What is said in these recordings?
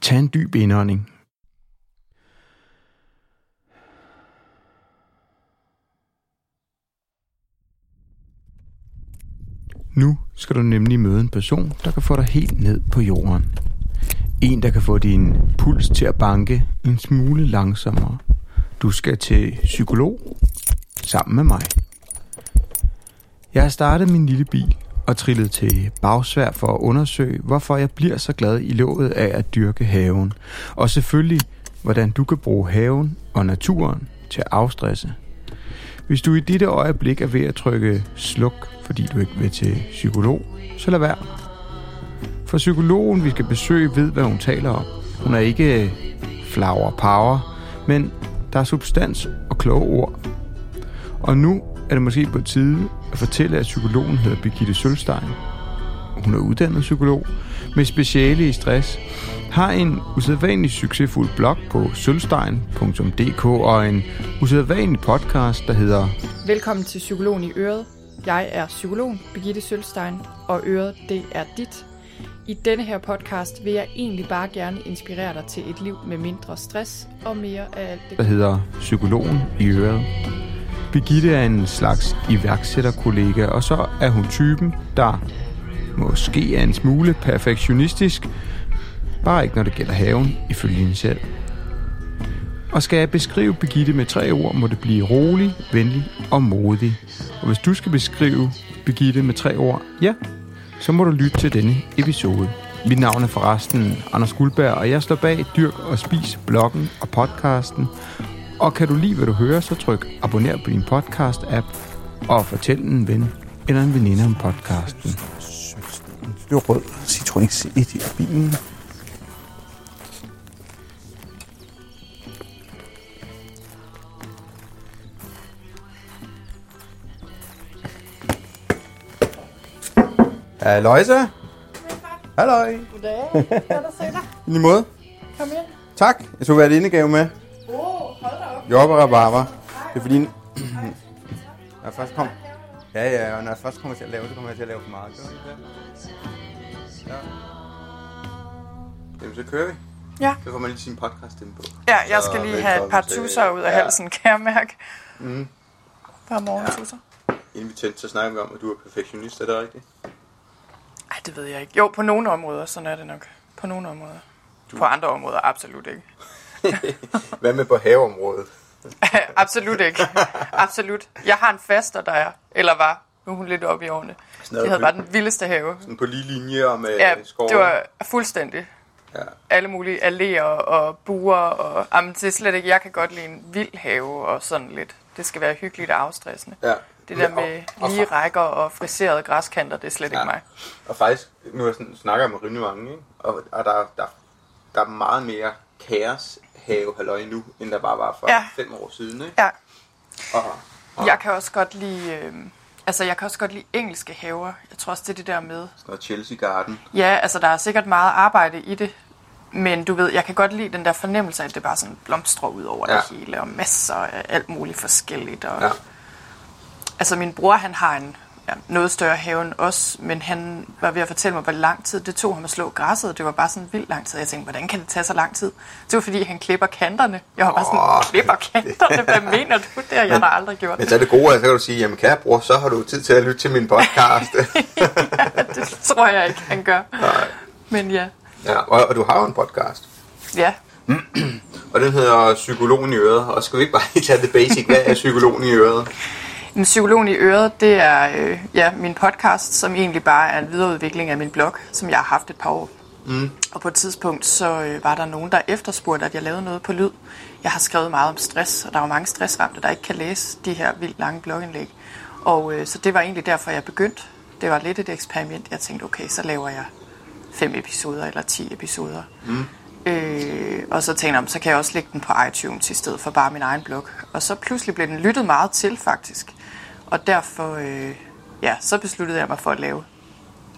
Tag en dyb indånding. Nu skal du nemlig møde en person, der kan få dig helt ned på jorden. En, der kan få din puls til at banke en smule langsommere. Du skal til psykolog sammen med mig. Jeg har startet min lille bil og trillet til bagsvær for at undersøge, hvorfor jeg bliver så glad i låget af at dyrke haven. Og selvfølgelig, hvordan du kan bruge haven og naturen til at afstresse. Hvis du i dette øjeblik er ved at trykke sluk, fordi du ikke vil til psykolog, så lad være. For psykologen, vi skal besøge, ved, hvad hun taler om. Hun er ikke øh, flower power, men der er substans og kloge ord. Og nu er det måske på tide at fortælle, at psykologen hedder Birgitte Sølstein. Hun er uddannet psykolog med speciale i stress, har en usædvanlig succesfuld blog på sølstein.dk og en usædvanlig podcast, der hedder Velkommen til Psykologen i Øret. Jeg er psykologen Birgitte Sølstein, og Øret, det er dit. I denne her podcast vil jeg egentlig bare gerne inspirere dig til et liv med mindre stress og mere af alt det. der hedder Psykologen i Øret. Birgitte er en slags iværksætterkollega, og så er hun typen, der måske er en smule perfektionistisk, bare ikke når det gælder haven, ifølge hende selv. Og skal jeg beskrive Birgitte med tre ord, må det blive rolig, venlig og modig. Og hvis du skal beskrive Birgitte med tre ord, ja, så må du lytte til denne episode. Mit navn er forresten Anders Guldberg, og jeg står bag Dyrk og Spis bloggen og podcasten. Og kan du lide, hvad du hører, så tryk abonner på din podcast-app og fortæl en ven eller en veninde om podcasten. Det er rød Citroën C1 i bilen. Halløjsa. Halløj. Goddag, godt at se dig. I lige måde. Kom ind. Tak. Jeg tog været indegave med. Jobber og rabarber. Det er fordi... når jeg først kom... Ja, ja, og når jeg først kommer til at lave, så kommer jeg til at lave for meget. Det? Ja. Jamen, så kører vi. Ja. Så får man lige sin podcast ind på. Ja, jeg Så skal lige have et par tusser ud af Ja. halsen, kan jeg mærke. Mm. Bare morgentusser. Inden vi tændte, så snakker vi om, at du er perfektionist. Er det rigtigt? Ej, det ved jeg ikke. Jo, på nogle områder, sådan er det nok. På nogle områder. På andre områder, absolut ikke. Hvad med på haveområdet? absolut ikke. Absolut. Jeg har en faster, der er, eller var, nu er hun lidt oppe i årene. noget De havde bare den vildeste have. Sådan på lige linje med Ja, skove? det var fuldstændig. Ja. Alle mulige alléer og buer. Og, jamen, det er slet ikke, jeg kan godt lide en vild have og sådan lidt. Det skal være hyggeligt og afstressende. ja. Det der med lige rækker og friserede græskanter, det er slet Ja. ikke mig. og faktisk, nu jeg sådan, snakker jeg med rimelig mange, ikke? Og, og der, der, der er meget mere kaos have halløj nu, end der bare var for Ja. fem år siden. Ikke? Ja, Og, og jeg kan også godt lide... Øh, altså, jeg kan også godt lide engelske haver. Jeg tror også, det er det der med... sådan noget Chelsea Garden. Ja, altså, der er sikkert meget arbejde i det. Men du ved, jeg kan godt lide den der fornemmelse af, at det bare sådan blomstrer ud over Ja. det hele. Og masser af alt muligt forskelligt. Og, Ja. Altså min bror, han har en ja, noget større have end os, men han var ved at fortælle mig, hvor lang tid det tog ham at slå græsset. Det var bare sådan vildt lang tid. Jeg tænkte, hvordan kan det tage så lang tid? Det var fordi, han klipper kanterne. Jeg var bare sådan, Åh. klipper kanterne? Hvad mener du? Det har jeg da aldrig gjort. Men så er det gode, at så kan du sige, jamen kære bror, så har du tid til at lytte til min podcast. det tror jeg ikke, han gør. Men ja, ja, og, og du har jo en podcast. ja. Og den hedder Psykologen i øret. Og skal vi ikke bare lige tage det basic? Hvad er Psykologen i øret? Men Psykologen i øret, det er øh, ja, min podcast, som egentlig bare er en videreudvikling af min blog, som jeg har haft et par år. Mm. Og på et tidspunkt, så øh, var der nogen, der efterspurgte, at jeg lavede noget på lyd. Jeg har skrevet meget om stress, og der er jo mange stressramte, der ikke kan læse de her vildt lange blogindlæg. Og øh, så det var egentlig derfor, jeg begyndte. Det var lidt et eksperiment. Jeg tænkte, okay, så laver jeg fem episoder eller ti episoder. Mm. Øh, og så tænkte jeg, "Nå, så kan jeg også lægge den på iTunes i stedet for bare min egen blog. Og så pludselig blev den lyttet meget til, faktisk. Og derfor, øh, ja, så besluttede jeg mig for at lave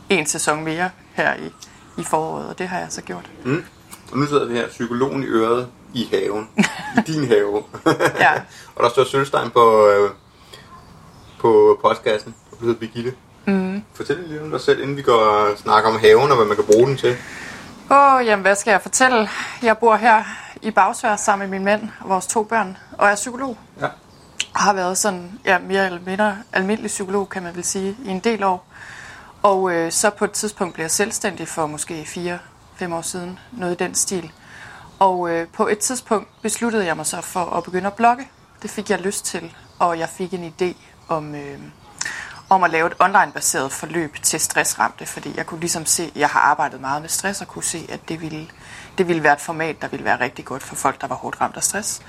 en sæson mere her i, i foråret, og det har jeg så gjort. Og nu sidder vi her, Psykologen i øret i haven. I din have. Ja. og der står Sølstein på, øh, på postkassen. Og du hedder Birgitte. Mm. Fortæl lidt om dig selv, inden vi går og snakker om haven og hvad man kan bruge den til. Åh, oh, jamen hvad skal jeg fortælle? Jeg bor her i Bagsvær sammen med min mand og vores to børn, og er psykolog. Ja. Og har været sådan, ja, mere eller mindre almindelig psykolog, kan man vel sige, i en del år. Og øh, så på et tidspunkt blev jeg selvstændig for måske 4-5 år siden, noget i den stil. Og øh, på et tidspunkt besluttede jeg mig så for at begynde at blogge. Det fik jeg lyst til, og jeg fik en idé om, øh, om at lave et online-baseret forløb til stressramte, fordi jeg kunne ligesom se, jeg har arbejdet meget med stress, og kunne se, at det ville, det ville være et format, der ville være rigtig godt for folk, der var hårdt ramt af stress.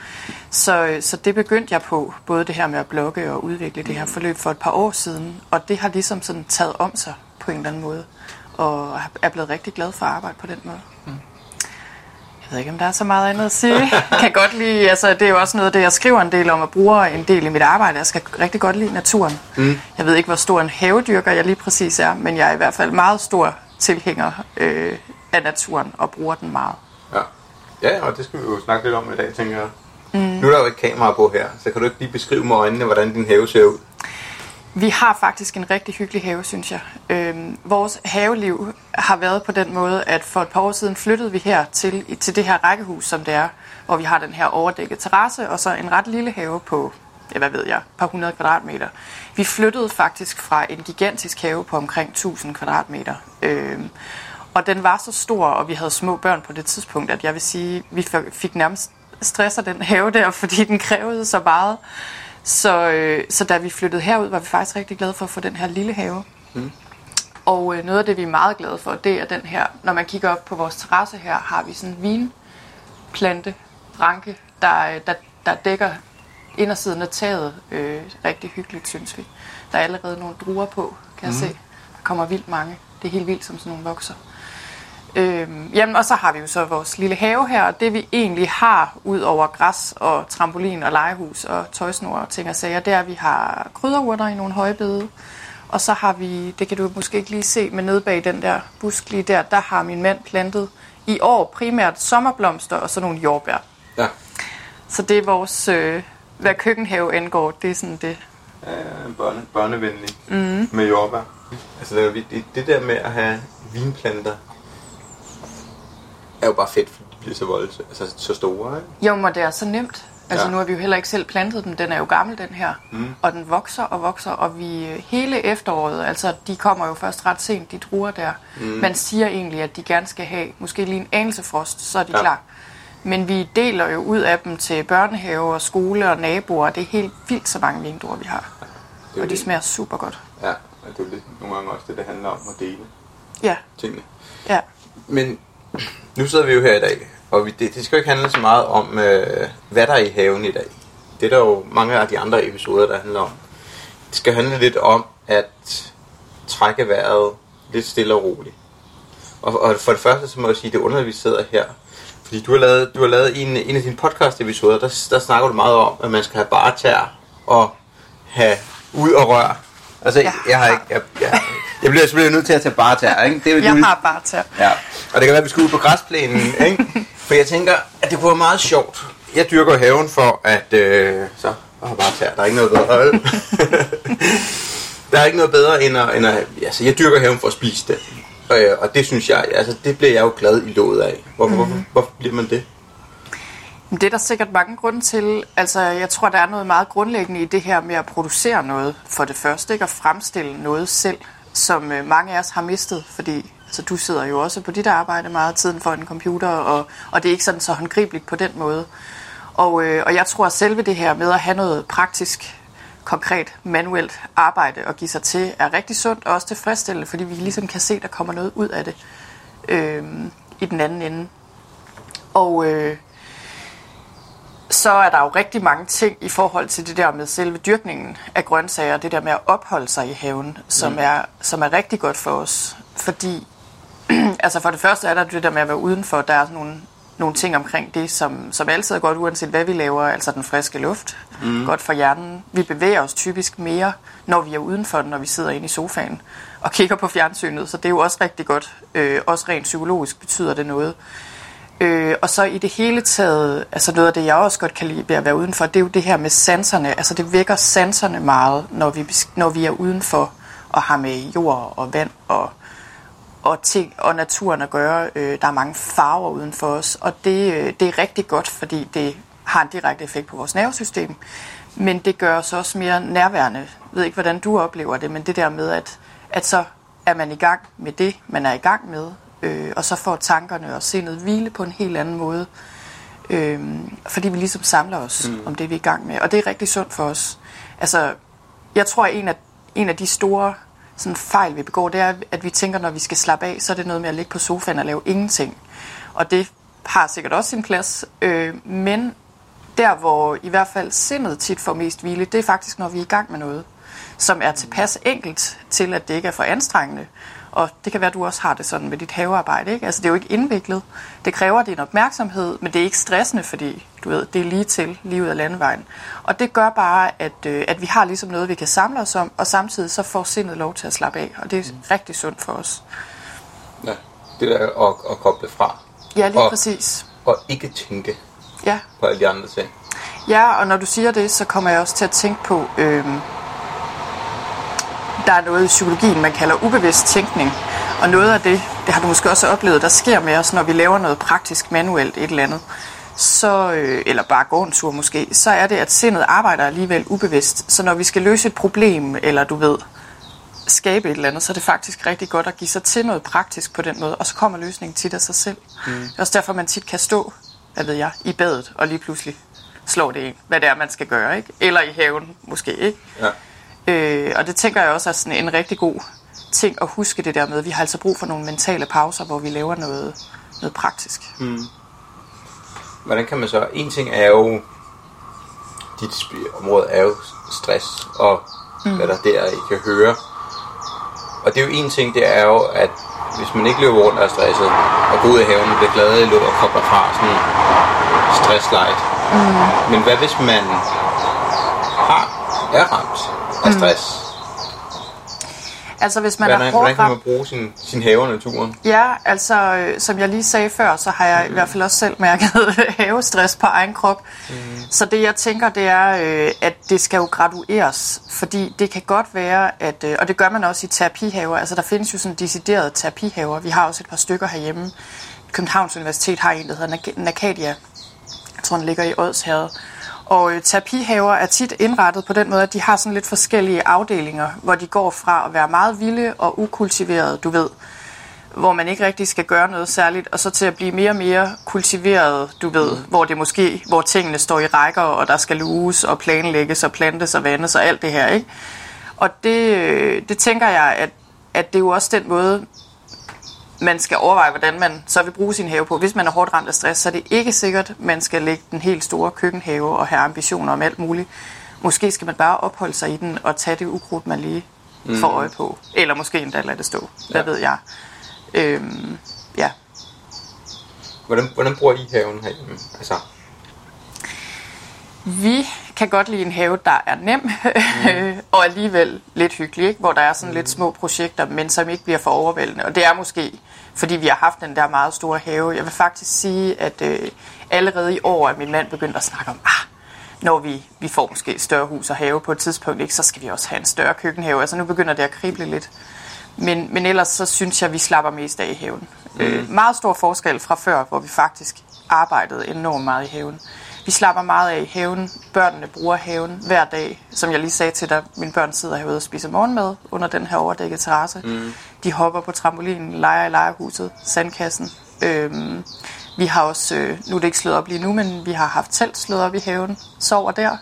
Så, så det begyndte jeg på, både det her med at blogge og udvikle det her forløb for et par år siden, og det har ligesom sådan taget om sig på en eller anden måde, og er blevet rigtig glad for at arbejde på den måde. Jeg ved ikke, om der er så meget andet at sige. Jeg kan godt lide, altså det er jo også noget af det, jeg skriver en del om og bruger en del i mit arbejde. Jeg skal rigtig godt lide naturen. Mm. Jeg ved ikke, hvor stor en havedyrker jeg lige præcis er, men jeg er i hvert fald meget stor tilhænger øh, af naturen og bruger den meget. Ja. ja, og det skal vi jo snakke lidt om i dag, tænker jeg. Mm. Nu er der jo ikke kamera på her, så kan du ikke lige beskrive med øjnene, hvordan din have ser ud? Vi har faktisk en rigtig hyggelig have, synes jeg. Øhm, vores haveliv har været på den måde, at for et par år siden flyttede vi her til, til det her rækkehus, som det er, hvor vi har den her overdækket terrasse, og så en ret lille have på, ja, hvad ved jeg, et par hundrede kvadratmeter. Vi flyttede faktisk fra en gigantisk have på omkring 1000 kvadratmeter. Øhm, og den var så stor, og vi havde små børn på det tidspunkt, at jeg vil sige, vi fik nærmest stress af den have der, fordi den krævede så meget. Så, øh, så da vi flyttede herud, var vi faktisk rigtig glade for at få den her lille have. Mm. Og øh, noget af det, vi er meget glade for, det er den her, når man kigger op på vores terrasse her, har vi sådan en vinplante, ranke, der, der, der dækker indersiden af taget. Øh, rigtig hyggeligt, synes vi. Der er allerede nogle druer på, kan mm. jeg se. Der kommer vildt mange. Det er helt vildt, som sådan nogle vokser. Øhm, jamen, og så har vi jo så vores lille have her, og det vi egentlig har, ud over græs og trampolin og legehus og tøjsnor og ting og sager, det er, at vi har krydderurter i nogle højbede, og så har vi, det kan du måske ikke lige se, men nede bag den der busk lige der, der har min mand plantet i år primært sommerblomster og så nogle jordbær. Ja. Så det er vores, øh, hvad køkkenhave angår, det er sådan det. Ja, børne, børnevenlig mm. med jordbær. Altså det, det, det der med at have vinplanter er jo bare fedt, fordi de bliver så volds, altså så store, ikke? Jo, men det er så nemt. Altså ja. nu har vi jo heller ikke selv plantet den, den er jo gammel den her, mm. og den vokser og vokser, og vi hele efteråret, altså de kommer jo først ret sent, de druer der. Mm. Man siger egentlig, at de gerne skal have måske lige en anelse frost, så er de ja. klar. Men vi deler jo ud af dem til børnehave og skole og naboer, det er helt vildt så mange vindruer, vi har. Ja, og de smager super godt. Ja, det er jo lidt nogle gange også det, det handler om at dele ja. tingene. Ja. Men nu sidder vi jo her i dag, og vi, det, det skal jo ikke handle så meget om, øh, hvad der er i haven i dag. Det er der jo mange af de andre episoder, der handler om. Det skal handle lidt om at trække vejret lidt stille og roligt. Og, og for det første, så må jeg sige, det er underligt, at vi sidder her. Fordi du har lavet, du har lavet en, en af dine podcast-episoder, der, der snakker du meget om, at man skal have bare tær og have ud og rør. Altså, jeg, jeg har ikke... Jeg, jeg, jeg bliver selvfølgelig nødt til at tage bare tær, ikke? Det er jo, jeg har bare tær. Ja, og det kan være, at vi skal ud på græsplænen, ikke? For jeg tænker, at det kunne være meget sjovt. Jeg dyrker haven for, at... Øh, så, har bare tær. Der er ikke noget bedre. der er ikke noget bedre, end at... End at altså, jeg dyrker haven for at spise det. Og, øh, og det synes jeg... Altså, det bliver jeg jo glad i låget af. Hvorfor, mm. hvorfor, hvorfor bliver man det? Det er der sikkert mange grunde til. Altså, jeg tror, der er noget meget grundlæggende i det her med at producere noget for det første, ikke? at fremstille noget selv, som øh, mange af os har mistet, fordi altså, du sidder jo også på dit arbejde meget tiden for en computer, og, og det er ikke sådan så håndgribeligt på den måde. Og, øh, og jeg tror, at selve det her med at have noget praktisk, konkret, manuelt arbejde og give sig til, er rigtig sundt og også tilfredsstillende, fordi vi ligesom kan se, at der kommer noget ud af det øh, i den anden ende. Og... Øh, så er der jo rigtig mange ting i forhold til det der med selve dyrkningen af grøntsager, det der med at opholde sig i haven, som, mm. er, som er rigtig godt for os. Fordi, altså for det første er der det der med at være udenfor, der er sådan nogle, nogle ting omkring det, som, som altid er godt, uanset hvad vi laver, altså den friske luft, mm. godt for hjernen. Vi bevæger os typisk mere, når vi er udenfor, når vi sidder inde i sofaen og kigger på fjernsynet, så det er jo også rigtig godt. Øh, også rent psykologisk betyder det noget. Øh, og så i det hele taget, altså noget af det, jeg også godt kan lide ved at være udenfor, det er jo det her med sanserne. Altså det vækker sanserne meget, når vi, når vi er udenfor og har med jord og vand og og ting og naturen at gøre. Øh, der er mange farver udenfor os, og det, øh, det er rigtig godt, fordi det har en direkte effekt på vores nervesystem. Men det gør os også mere nærværende. Jeg ved ikke, hvordan du oplever det, men det der med, at, at så er man i gang med det, man er i gang med, øh, og så får tankerne og sindet hvile på en helt anden måde. Øh, fordi vi ligesom samler os mm. om det, vi er i gang med. Og det er rigtig sundt for os. Altså, jeg tror, at en af, en af de store sådan fejl, vi begår, det er, at vi tænker, når vi skal slappe af, så er det noget med at ligge på sofaen og lave ingenting. Og det har sikkert også sin plads. Øh, men der, hvor i hvert fald sindet tit får mest hvile, det er faktisk, når vi er i gang med noget, som er tilpas enkelt til, at det ikke er for anstrengende. Og det kan være, at du også har det sådan med dit havearbejde. Ikke? Altså, det er jo ikke indviklet. Det kræver din opmærksomhed, men det er ikke stressende, fordi du ved, det er lige til, lige ud af landevejen. Og det gør bare, at, øh, at vi har ligesom noget, vi kan samle os om, og samtidig så får sindet lov til at slappe af. Og det er mm. rigtig sundt for os. Ja, det der at, at koble fra. Ja, lige og, præcis. Og ikke tænke ja. på alle de andre ting. Ja, og når du siger det, så kommer jeg også til at tænke på, øh, der er noget i psykologien, man kalder ubevidst tænkning. Og noget af det, det har du måske også oplevet, der sker med os, når vi laver noget praktisk manuelt et eller andet, så, øh, eller bare går en tur måske, så er det, at sindet arbejder alligevel ubevidst. Så når vi skal løse et problem, eller du ved, skabe et eller andet, så er det faktisk rigtig godt at give sig til noget praktisk på den måde, og så kommer løsningen tit af sig selv. Mm. Det er også derfor, man tit kan stå, hvad ved jeg, i badet, og lige pludselig slår det en, hvad det er, man skal gøre, ikke? Eller i haven, måske, ikke? Ja. Øh, og det tænker jeg også er sådan en rigtig god ting at huske det der med. Vi har altså brug for nogle mentale pauser, hvor vi laver noget, noget praktisk. Mm. Hvordan kan man så... En ting er jo... Dit område er jo stress, og mm. hvad der der I kan høre. Og det er jo en ting, det er jo, at hvis man ikke løber rundt og er stresset, og går ud i haven og bliver glad i og kobler fra sådan stresslight. Mm. Men hvad hvis man har, er ramt af mm. stress. Altså hvis man hvordan, er hårdt hvordan kan man bruge sin, sin have og naturen? Ja, altså øh, som jeg lige sagde før, så har jeg mm. i hvert fald også selv mærket havestress på egen krop. Mm. Så det jeg tænker, det er, øh, at det skal jo gradueres, fordi det kan godt være, at, øh, og det gør man også i terapihaver, altså der findes jo sådan deciderede terapihaver. Vi har også et par stykker herhjemme. Københavns Universitet har en, der hedder Nakadia. Jeg tror, den ligger i Odsherred og øh, terapihaver er tit indrettet på den måde, at de har sådan lidt forskellige afdelinger, hvor de går fra at være meget vilde og ukultiverede, du ved, hvor man ikke rigtig skal gøre noget særligt, og så til at blive mere og mere kultiveret, du ved, mm. hvor det måske, hvor tingene står i rækker, og der skal luges og planlægges og plantes og vandes og alt det her, ikke? Og det, øh, det tænker jeg, at, at det er jo også den måde, man skal overveje, hvordan man så vil bruge sin have på. Hvis man er hårdt ramt af stress, så er det ikke sikkert, at man skal lægge den helt store køkkenhave og have ambitioner om alt muligt. Måske skal man bare opholde sig i den og tage det ukrudt, man lige mm. får øje på. Eller måske endda lade det stå. Hvad ja. ved jeg. Øhm, ja. Hvordan, hvordan bruger I haven herhjemme? Altså, vi kan godt lide en have, der er nem mm. og alligevel lidt hyggelig, ikke? hvor der er sådan mm. lidt små projekter, men som ikke bliver for overvældende. Og det er måske, fordi vi har haft den der meget store have. Jeg vil faktisk sige, at øh, allerede i år er min mand begyndt at snakke om, ah, når vi, vi får måske et større hus og have på et tidspunkt, ikke, så skal vi også have en større køkkenhave. Altså nu begynder det at krible lidt. Men, men ellers så synes jeg, at vi slapper mest af i haven. Mm. Øh, meget stor forskel fra før, hvor vi faktisk arbejdede enormt meget i haven. Vi slapper meget af i haven. Børnene bruger haven hver dag. Som jeg lige sagde til dig, mine børn sidder herude og spiser morgenmad under den her overdækkede terrasse. Mm. De hopper på trampolinen, leger i lejerhuset, sandkassen. Øhm, vi har også, øh, nu er det ikke slået op lige nu, men vi har haft telt slået op i haven, sover der.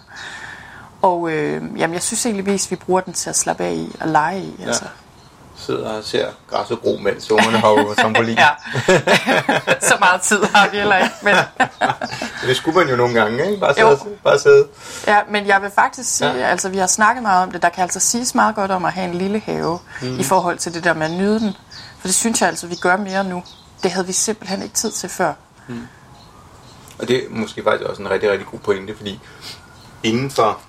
Og øh, jamen, jeg synes egentlig at vi bruger den til at slappe af i og lege i. Altså. Ja sidder og ser græsset gro, mens ungerne på trampolin. ja. Så meget tid har vi heller ikke. Men det skulle man jo nogle gange, ikke? Bare sidde, bare sidde. Ja, men jeg vil faktisk sige, ja. altså vi har snakket meget om det. Der kan altså siges meget godt om at have en lille have mm. i forhold til det der med at nyde den. For det synes jeg altså, vi gør mere nu. Det havde vi simpelthen ikke tid til før. Mm. Og det er måske faktisk også en rigtig, rigtig god pointe, fordi inden for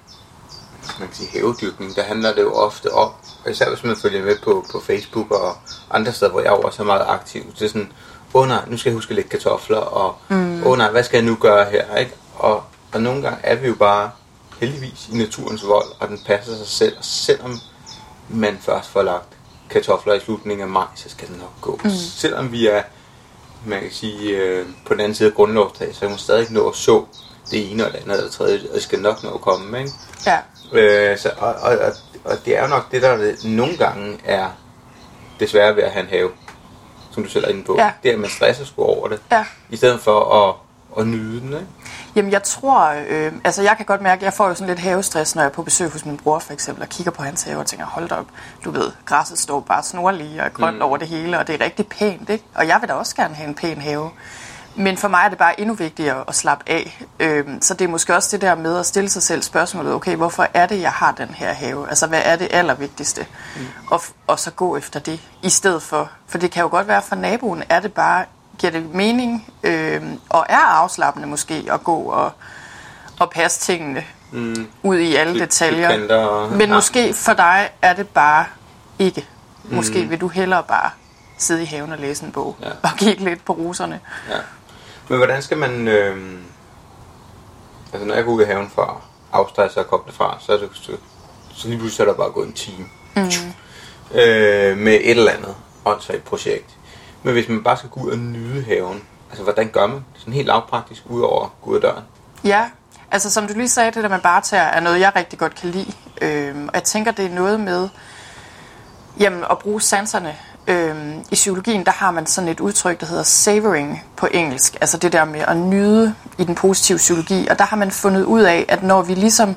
man kan sige, havedyrkning, der handler det jo ofte om, især hvis man følger med på, på Facebook og andre steder, hvor jeg også er meget aktiv, det er sådan, åh oh, nej, nu skal jeg huske at lægge kartofler, og mm. åh oh, nej, hvad skal jeg nu gøre her, ikke? Og, og nogle gange er vi jo bare heldigvis i naturens vold, og den passer sig selv, og selvom man først får lagt kartofler i slutningen af maj, så skal det nok gå. Mm. Selvom vi er, man kan sige, øh, på den anden side af grundlovsdag, så kan man stadig nå at så det ene og det andet eller det tredje, og det skal nok nå at komme, ikke? Ja. Øh, så, og, og, og, og det er jo nok det, der nogle gange er desværre ved at have en have, som du selv er inde på. Ja. Det er, at man stresser sgu over det, Ja. i stedet for at, at nyde den, ikke? Jamen jeg tror, øh, altså jeg kan godt mærke, at jeg får jo sådan lidt havestress, når jeg er på besøg hos min bror for eksempel, og kigger på hans have og tænker, hold da op, du ved, græsset står bare snorlige og er grønt mm. over det hele, og det er rigtig pænt, ikke? Og jeg vil da også gerne have en pæn have. Men for mig er det bare endnu vigtigere at slappe af. Øhm, så det er måske også det der med at stille sig selv spørgsmålet, okay, hvorfor er det, jeg har den her have? Altså, hvad er det allervigtigste? Mm. Og, og så gå efter det, i stedet for. For det kan jo godt være, for naboen er det bare, giver det mening, øhm, og er afslappende måske, at gå og, og passe tingene mm. ud i alle detaljer. og- Men ja. måske for dig er det bare ikke. Måske vil du hellere bare sidde i haven og læse en bog, Ja. og kigge lidt på roserne. Ja. Men hvordan skal man... Øh, altså når jeg går ud i haven for at afstresse og koble fra, så er det så, så lige pludselig er der bare gået en time. Mm. Øh, med et eller andet åndssvagt projekt. Men hvis man bare skal gå ud og nyde haven, altså hvordan gør man? Sådan helt lavpraktisk ud over gå ud af døren. Ja, altså som du lige sagde, det der med barter er noget, jeg rigtig godt kan lide. Øhm, og jeg tænker, det er noget med jamen, at bruge sanserne. Øhm, I psykologien, der har man sådan et udtryk, der hedder savoring på engelsk. Altså det der med at nyde i den positive psykologi. Og der har man fundet ud af, at når vi ligesom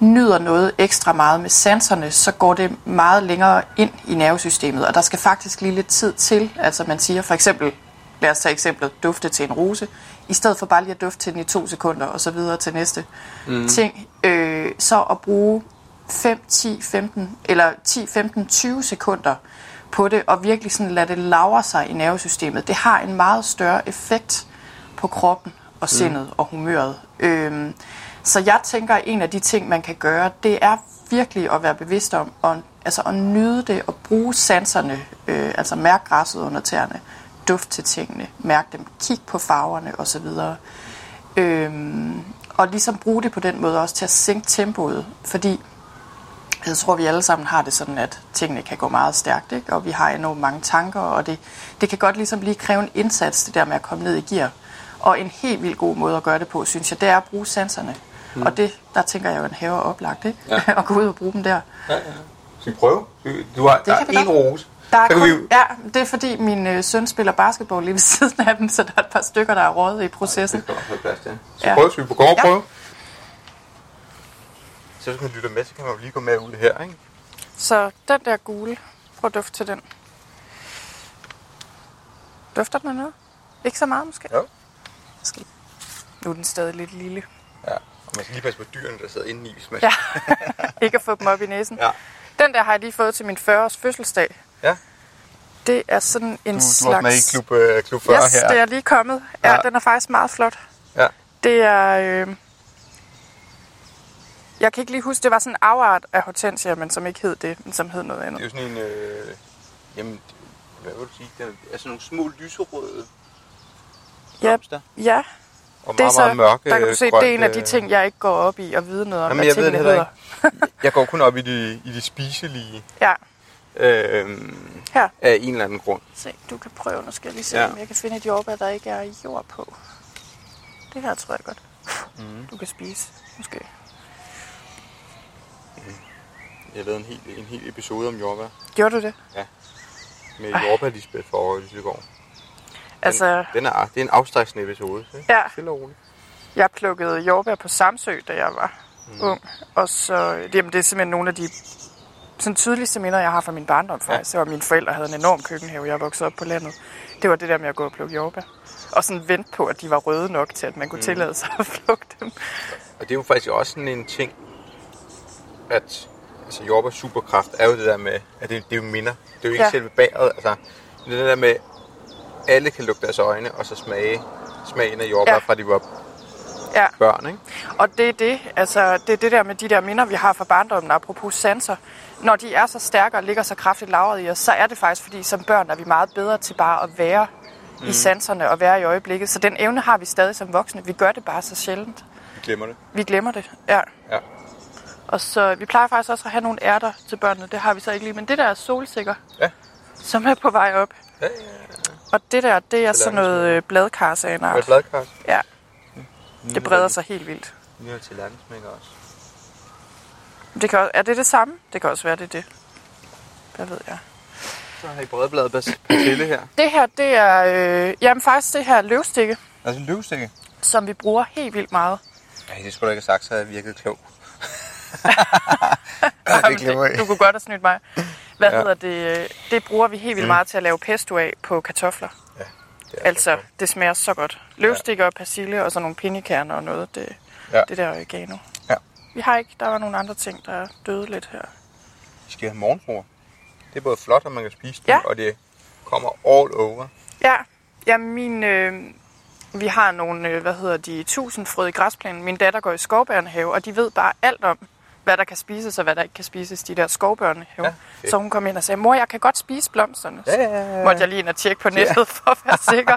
nyder noget ekstra meget med sanserne, så går det meget længere ind i nervesystemet. Og der skal faktisk lige lidt tid til. Altså man siger for eksempel, lad os tage eksemplet, dufte til en rose, i stedet for bare lige at dufte til den i to sekunder, og så videre til næste mm. ting, øh, så at bruge 5, 10, 15, eller 10, 15, 20 sekunder på det, og virkelig sådan lade det lavre sig i nervesystemet, det har en meget større effekt på kroppen og sindet mm. og humøret. Øhm, så jeg tænker, at en af de ting, man kan gøre, det er virkelig at være bevidst om, og, altså at nyde det og bruge sanserne, øh, altså mærke græsset under tæerne, duft til tingene, mærke dem, kig på farverne osv. Øhm, og ligesom bruge det på den måde også til at sænke tempoet, fordi jeg tror, vi alle sammen har det sådan, at tingene kan gå meget stærkt, ikke? og vi har enormt mange tanker, og det, det kan godt ligesom lige kræve en indsats, det der med at komme ned i gear. Og en helt vildt god måde at gøre det på, synes jeg, det er at bruge sanserne. Mm. Og det, der tænker jeg jo, en have er oplagt, ikke? Ja. at gå ud og bruge dem der. Ja, ja. Skal vi prøve? Du har, der kan vi er en rose. Der er Så kan kun, vi Ja, det er fordi min øh, søn spiller basketball lige ved siden af den, så der er et par stykker, der er røget i Det processen. skal nok have plads til. Så Ja. prøv, skal vi på gå og Ja. Så hvis man lytter med, så kan man jo lige gå med ud her, ikke? Så den der gule, prøv at dufte til den. Dufter den af noget? Ikke så meget måske? Jo. Måske. Nu er den stadig lidt lille. Ja. Og man skal lige passe på dyrene, der sidder inde i, hvis man... Ja, ikke at få dem op i næsen. Ja. Den der har jeg lige fået til min 40-års fødselsdag. Ja. Det er sådan en Du, du er slags... også med i klub, øh, klub 40 yes, her. det er lige kommet. Ja, Ja. ja, den er faktisk meget flot. Ja. Det er... Øh... Jeg kan ikke lige huske, det var sådan en afart af hortensia, men som ikke hed det, men som hed noget Det er andet. jo sådan en... Øh, jamen, hvad vil du sige? Det er, sådan nogle små lyserøde Ja, blomster. ja Og det er meget, så, meget mørke, der kan du se, grønt, det er en af de øh, ting, jeg ikke går op i at vide noget om, Jamen, jeg ved det heller ikke. Jeg går kun op i de, i de spiselige Ja, øh, her. af en eller anden grund. Se, du kan prøve. Nu skal jeg lige se, Ja. ja. om jeg kan finde et jordbær, der ikke er jord på. Det her tror jeg godt. Mm. Du kan spise, måske. Jeg lavede en hel, en hel episode om jordbær Gjorde du det? med jordbær Lisbeth for Lysegård. Den, Altså, den er, det er en afstressende episode. Ikke? Ja. Stille og roligt. jeg plukkede jordbær på Samsø, da jeg var mm. ung. Og så, jamen, det er simpelthen nogle af de sådan tydeligste minder, jeg har fra min barndom faktisk. Det var, at mine forældre havde en enorm køkkenhave. Jeg voksede op på landet. Det var det der med at gå og plukke jordbær. Og sådan vente på, at de var røde nok til, at man kunne Mhm. tillade sig at plukke dem. Og det er jo faktisk også sådan en ting, at altså jordbær superkraft er jo det der med, at det, det jo minder. Det er jo ikke ja. Selve bæret. Altså, det er det der med, alle kan lukke deres øjne og så smage smagen af jordbær, ja. Fra de var Ja. børn. Ikke? Og det er det, altså det er det der med de der minder, vi har fra barndommen, apropos sanser. Når de er så stærke og ligger så kraftigt lagret i os, så er det faktisk, fordi som børn er vi meget bedre til bare at være mm. i sanserne og være i øjeblikket. Så den evne har vi stadig som voksne. Vi gør det bare så sjældent. Vi glemmer det. Vi glemmer det. Ja. Ja. Og så, vi plejer faktisk også at have nogle ærter til børnene. Det har vi så ikke lige. Men det der er solsikker, Ja. som er på vej op. Ja, Og det der, det er Så sådan noget øh, bladkars af en art. bladkars. Ja, det breder sig helt vildt. Vi har til landsmækker også. Det kan, også- er det det samme? Det kan også være, det er det. Hvad ved jeg. Så har I bredbladet bas- persille her. Det her, det er øh, jamen faktisk det her løvstikke, Altså løvstikke. som vi bruger helt vildt meget. Nej, det skulle du ikke have sagt, så havde jeg virket klog. ja, det glemmer jeg. Du kunne godt have snydt mig. Hvad Ja. ja. hedder det? Det bruger vi helt vildt meget til at lave pesto af på kartofler. Det er Altså, det smager så godt. Løvstikker og persille og så nogle pinjekerner og noget. Det, Ja. ja. det der oregano. Ja. Vi har ikke, der var nogle andre ting, der døde lidt her. Vi skal have morgenfruer. Det er både flot, og man kan spise det, Ja. og det kommer all over. Ja, ja min, øh, vi har nogle, øh, hvad hedder de, tusindfrøde i græsplænen. Min datter går i skovbørnehave, og de ved bare alt om, hvad der kan spises og hvad der ikke kan spises, de der skovbørnehave. Ja, Ja, fedt. så hun kom ind og sagde, mor, jeg kan godt spise blomsterne. Ja, ja, ja. Måtte jeg lige ind og tjekke på nettet for at være sikker.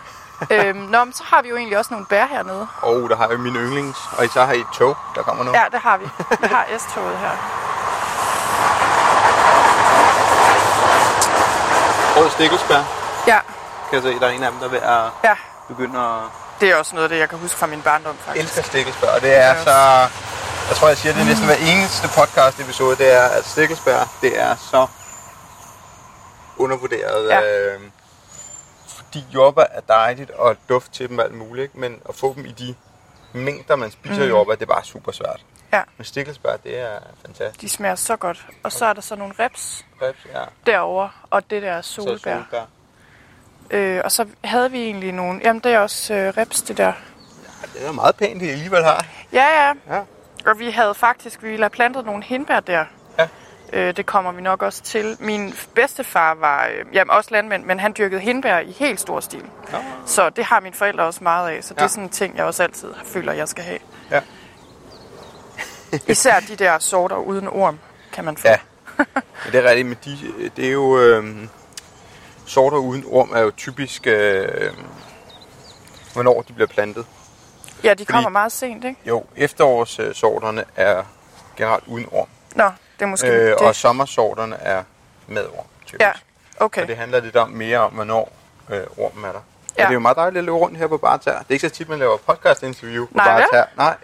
øhm, nå, men så har vi jo egentlig også nogle bær hernede. Og der har vi min yndlings. Og så har I et tog, der kommer nu. Ja, det har vi. Vi har S-toget her. Rød stikkelsbær. Ja, Kan jeg se, der er en af dem, der er ved at ja. begynde at Det er også noget af det, jeg kan huske fra min barndom, faktisk. elsker stikkelsbær. Og det er Ja. så... Jeg tror, jeg siger det næsten hver eneste podcast episode, det er, at stikkelsbær, det er så undervurderet. Ja. Øh, fordi jordbær er dejligt, og duft til dem og alt muligt, men at få dem i de mængder, man spiser mm. jordbær, det er bare super svært. Ja, Men stikkelsbær, det er fantastisk. de smager så godt. Og så er der så nogle reps Reps, ja. derovre, og det der er Så solbær. solbær. Øh, og så havde vi egentlig nogle... Jamen, det er også øh, reps, det der. Ja, det er meget pænt, det I alligevel har. Ja, ja. Ja. Og vi havde faktisk... Vi ville have plantet nogle hindbær der. Ja. Øh, det kommer vi nok også til. Min bedstefar var øh, jamen, også landmand, men han dyrkede hindbær i helt stor stil. Nå. Så det har mine forældre også meget af. Så det Ja. er sådan en ting, jeg også altid føler, jeg skal have. Ja. Især de der sorter uden orm, kan man få. Ja. Men det er rigtigt, men de, det er jo... Øh, sorter uden orm er jo typisk, øh, hvornår de bliver plantet. Ja de kommer meget sent, ikke? Jo, efterårssorterne er generelt uden orm, Nå, det er måske øh, det. og sommersorterne er med orm, typisk. Ja, okay. Så det handler lidt om mere om, hvornår øh, ormen er der. Ja. Og det er jo meget dejligt at løbe rundt her på Bartær. Det er ikke så tit, man laver podcast-interview på Nej, vel? Bartær. Nej,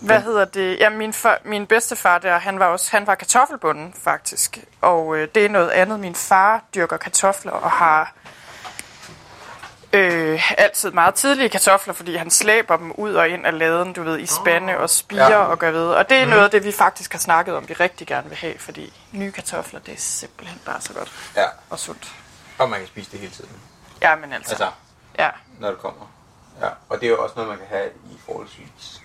Hvad hedder det? Ja, min, far, min bedstefar der, han var også han var kartoffelbunden faktisk. Og øh, det er noget andet. Min far dyrker kartofler og har øh, altid meget tidlige kartofler, fordi han slæber dem ud og ind af laden, du ved, i spande og spiger Ja. og gør ved. Og det er mm. noget af det, vi faktisk har snakket om, vi rigtig gerne vil have, fordi nye kartofler, det er simpelthen bare så godt ja. og sundt. Og man kan spise det hele tiden. Ja, men altså. Altså, Ja, når det kommer. Ja. Og det er jo også noget, man kan have i forholdsvis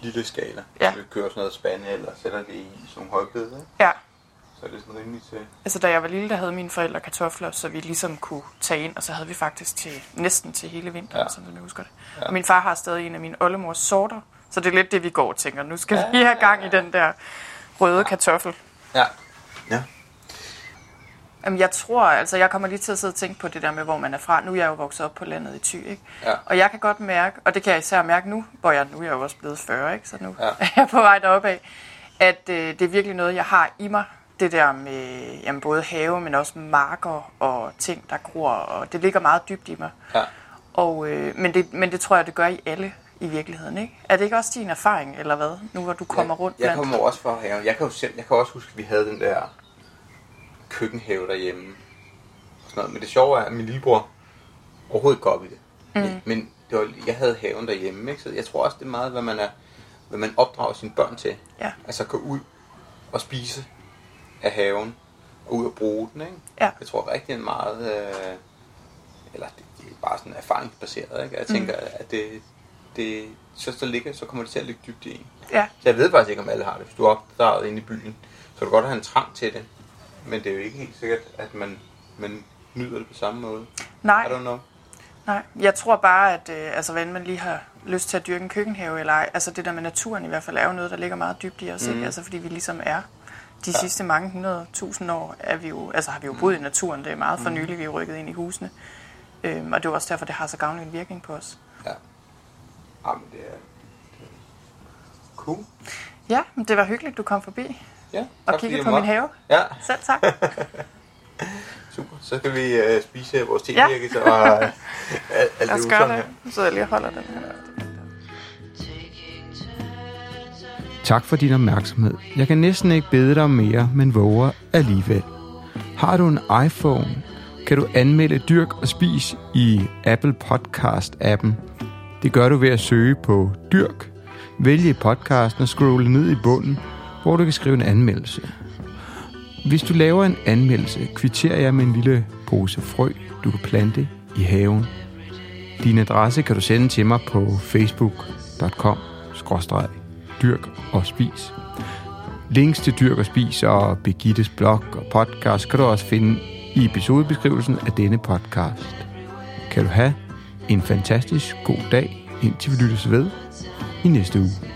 lille skala. Ja. Så vi kører sådan noget spande, eller sætter det i sådan nogle højbede, ja. Så er det sådan rimelig til. Altså, da jeg var lille, der havde mine forældre kartofler, så vi ligesom kunne tage ind, og så havde vi faktisk til næsten til hele vinteren, Ja. ja. sådan som jeg husker det. Ja. Ja. Og min far har stadig en af mine oldemors sorter, så det er lidt det, vi går og tænker. Nu skal ja. vi have gang i den der røde kartoffel. Ja. Ja. Jamen, jeg tror, altså, jeg kommer lige til at sidde og tænke på det der med, hvor man er fra. Nu er jeg jo vokset op på landet i Thy, ikke? Ja. Og jeg kan godt mærke, og det kan jeg især mærke nu, hvor jeg nu er jeg jo også blevet 40, ikke? Så nu Ja. ja. er jeg på vej derop af, at øh, det er virkelig noget, jeg har i mig. Det der med jamen, både have, men også marker og ting, der gror, og det ligger meget dybt i mig. Ja. Og, øh, men, det, men det tror jeg, det gør i alle i virkeligheden, ikke? Er det ikke også din erfaring, eller hvad? Nu hvor du kommer rundt jeg, jeg kommer også fra haven. Jeg kan jo selv, jeg kan også huske, at vi havde den der køkkenhave derhjemme. Og sådan noget. Men det sjove er, at min lillebror overhovedet går op i det. Mm. Men det var, jeg havde haven derhjemme, ikke? så jeg tror også, det er meget, hvad man, er, hvad man opdrager sine børn til. Ja. Altså gå ud og spise af haven, og ud og bruge den. Ikke? Ja. Jeg tror rigtig meget, øh, eller det, det er bare sådan erfaringsbaseret. Ikke? Jeg tænker, mm. at det, det, så, så, ligger, så kommer det til at ligge dybt i en. Ja, Så jeg ved faktisk ikke, om alle har det. Hvis du er opdraget inde i byen, så kan du godt have en trang til det. Men det er jo ikke helt sikkert, at man, man nyder det på samme måde. nej. I don't know. Nej, jeg tror bare, at øh, altså, hvordan man lige har lyst til at dyrke en køkkenhave eller ej, altså det der med naturen i hvert fald, er jo noget, der ligger meget dybt i os, mm. ikke? Altså fordi vi ligesom er de ja. sidste mange hundrede tusind år, er vi jo, altså har vi jo boet i naturen, det er meget for nylig, vi er rykket ind i husene. Øhm, og det er også derfor, det har så gavnlig en virkning på os. Ja. Jamen, det er, det er cool. Ja, men det var hyggeligt, du kom forbi Ja, og tak fordi kiggede på min have. Ja, Selv tak. super. Så skal vi uh, spise vores te-virke, og uh, alt, alt det her. Sidder jeg lige og holder den her. Tak for din opmærksomhed. Jeg kan næsten ikke bede dig mere, men våger alligevel. Har du en iPhone, kan du anmelde Dyrk og Spis i Apple Podcast-appen. Det gør du ved at søge på Dyrk, vælge podcasten og scrolle ned i bunden, hvor du kan skrive en anmeldelse. Hvis du laver en anmeldelse, kvitterer jeg med en lille pose frø, du kan plante i haven. Din adresse kan du sende til mig på facebook.com dyrk og spis. Links til Dyrk og Spis og Begittes blog og podcast kan du også finde i episodebeskrivelsen af denne podcast. Kan du have en fantastisk god dag, indtil vi lyttes ved i næste uge.